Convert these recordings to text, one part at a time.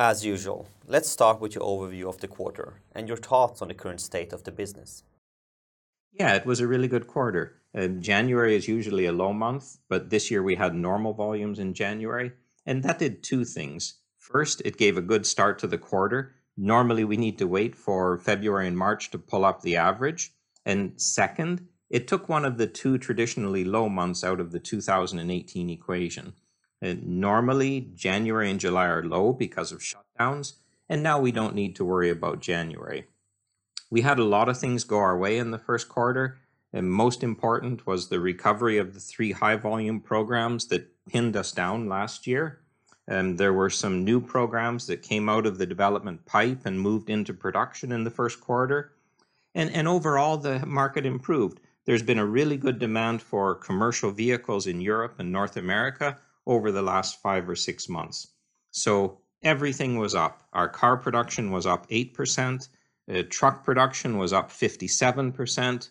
As usual, let's start with your overview of the quarter and your thoughts on the current state of the business. Yeah, it was a really good quarter. Uh, January is usually a low month, but this year we had normal volumes in January, and that did two things. First, it gave a good start to the quarter. Normally, we need to wait for February and March to pull up the average. And second, it took one of the two traditionally low months out of the 2018 equation. And normally, January and July are low because of shutdowns, and now we don't need to worry about January. We had a lot of things go our way in the first quarter, and most important was the recovery of the three high volume programs that pinned us down last year. And there were some new programs that came out of the development pipe and moved into production in the first quarter. And, and overall, the market improved. There's been a really good demand for commercial vehicles in Europe and North America over the last five or six months. So everything was up. Our car production was up 8%, uh, truck production was up 57%.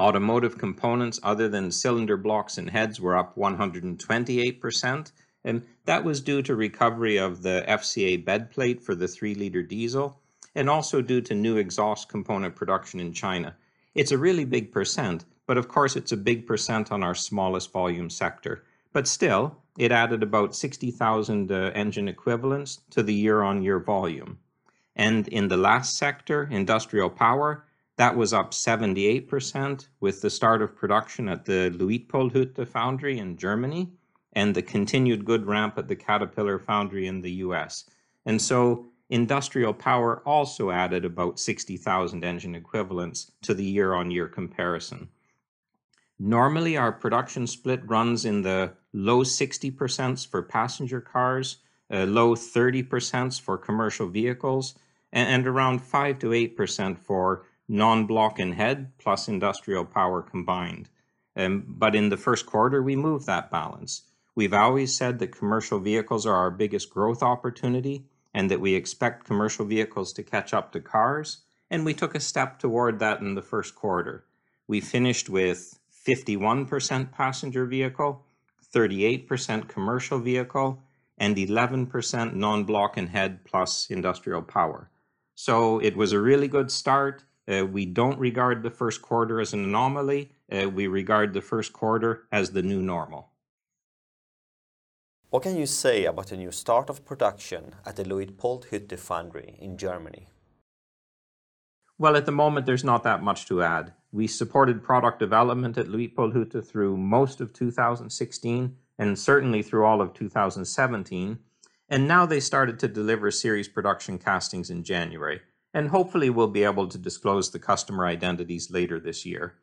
Automotive components, other than cylinder blocks and heads, were up 128%. And that was due to recovery of the FCA bed plate for the 3 liter diesel and also due to new exhaust component production in China. It's a really big percent, but of course it's a big percent on our smallest volume sector. But still, it added about 60,000 uh, engine equivalents to the year on year volume. And in the last sector, industrial power, that was up 78% with the start of production at the Luitpoldhütte foundry in Germany and the continued good ramp at the Caterpillar foundry in the US. And so industrial power also added about 60,000 engine equivalents to the year on year comparison. Normally, our production split runs in the low 60% for passenger cars, uh, low 30% for commercial vehicles, and, and around 5 to 8% for non-block and head plus industrial power combined. Um, but in the first quarter, we moved that balance. We've always said that commercial vehicles are our biggest growth opportunity and that we expect commercial vehicles to catch up to cars, and we took a step toward that in the first quarter. We finished with 51% passenger vehicle, 38% commercial vehicle, and 11% non-block and head plus industrial power. So it was a really good start. Uh, we don't regard the first quarter as an anomaly. Uh, we regard the first quarter as the new normal. What can you say about the new start of production at the Luitpoldhütte foundry in Germany? Well, at the moment, there's not that much to add. We supported product development at Louis Luitpoldhütte through most of 2016 and certainly through all of 2017. And now they started to deliver series production castings in January, and hopefully we'll be able to disclose the customer identities later this year.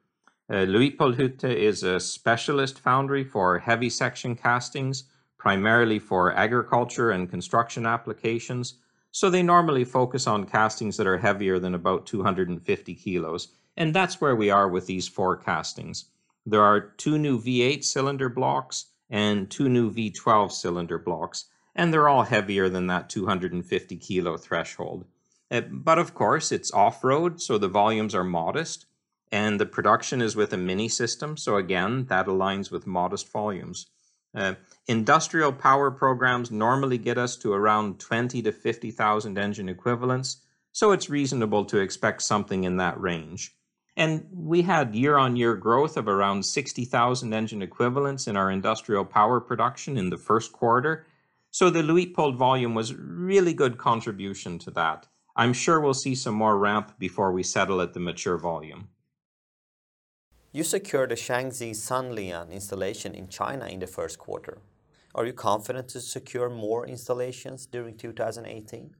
Uh, Luitpoldhütte is a specialist foundry for heavy section castings, primarily for agriculture and construction applications, so they normally focus on castings that are heavier than about 250 kilos, and that's where we are with these forecastings. There are two new V8 cylinder blocks and two new V12 cylinder blocks, and they're all heavier than that 250 kilo threshold. Uh, but of course, it's off road, so the volumes are modest, and the production is with a mini system, so again, that aligns with modest volumes. Uh, industrial power programs normally get us to around 20 to 50,000 engine equivalents, so it's reasonable to expect something in that range. And we had year on year growth of around 60,000 engine equivalents in our industrial power production in the first quarter, so the Luitpold volume was really good contribution to that. I'm sure we'll see some more ramp before we settle at the mature volume. You secured a Shanxi Sanlian installation in China in the first quarter. Are you confident to secure more installations during 2018?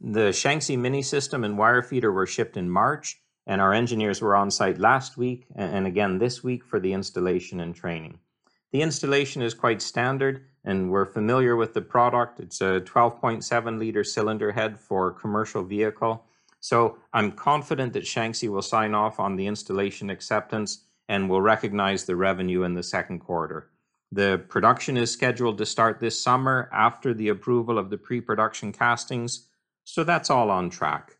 The Shaanxi Mini System and wire feeder were shipped in March, and our engineers were on site last week and again this week for the installation and training. The installation is quite standard and we're familiar with the product. It's a 12.7 liter cylinder head for commercial vehicle. So I'm confident that Shanxi will sign off on the installation acceptance and will recognize the revenue in the second quarter. The production is scheduled to start this summer after the approval of the pre-production castings, so that's all on track.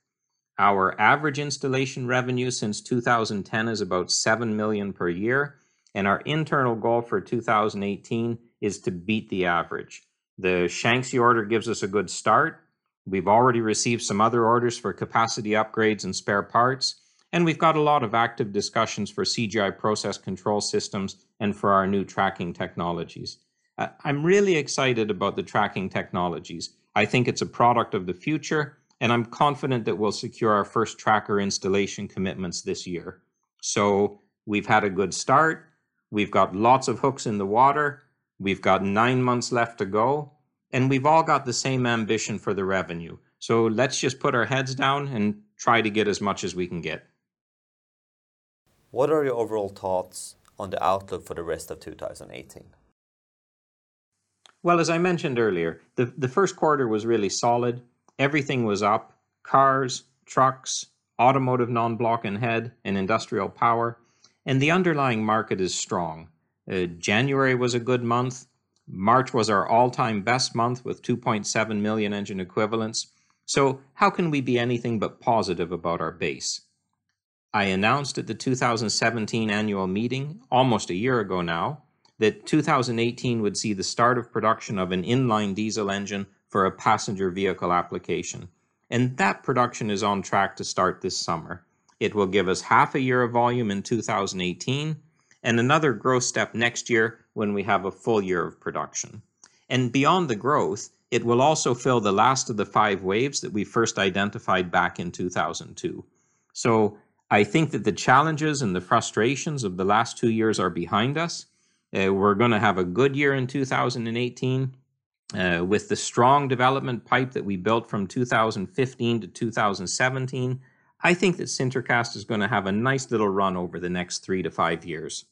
Our average installation revenue since 2010 is about 7 million per year, and our internal goal for 2018 is to beat the average. The Shanxi order gives us a good start. We've already received some other orders for capacity upgrades and spare parts, and we've got a lot of active discussions for CGI process control systems and for our new tracking technologies. Uh, I'm really excited about the tracking technologies. I think it's a product of the future, and I'm confident that we'll secure our first tracker installation commitments this year. So we've had a good start. We've got lots of hooks in the water. We've got nine months left to go. And we've all got the same ambition for the revenue. So let's just put our heads down and try to get as much as we can get. What are your overall thoughts on the outlook for the rest of 2018? Well, as I mentioned earlier, the, the first quarter was really solid. Everything was up cars, trucks, automotive non block and head, and industrial power. And the underlying market is strong. Uh, January was a good month. March was our all time best month with 2.7 million engine equivalents. So, how can we be anything but positive about our base? I announced at the 2017 annual meeting, almost a year ago now, that 2018 would see the start of production of an inline diesel engine for a passenger vehicle application. And that production is on track to start this summer. It will give us half a year of volume in 2018 and another growth step next year when we have a full year of production. And beyond the growth, it will also fill the last of the five waves that we first identified back in 2002. So I think that the challenges and the frustrations of the last two years are behind us uh, we're going to have a good year in 2018 uh, with the strong development pipe that we built from 2015 to 2017. I think that Sintercast is going to have a nice little run over the next three to five years.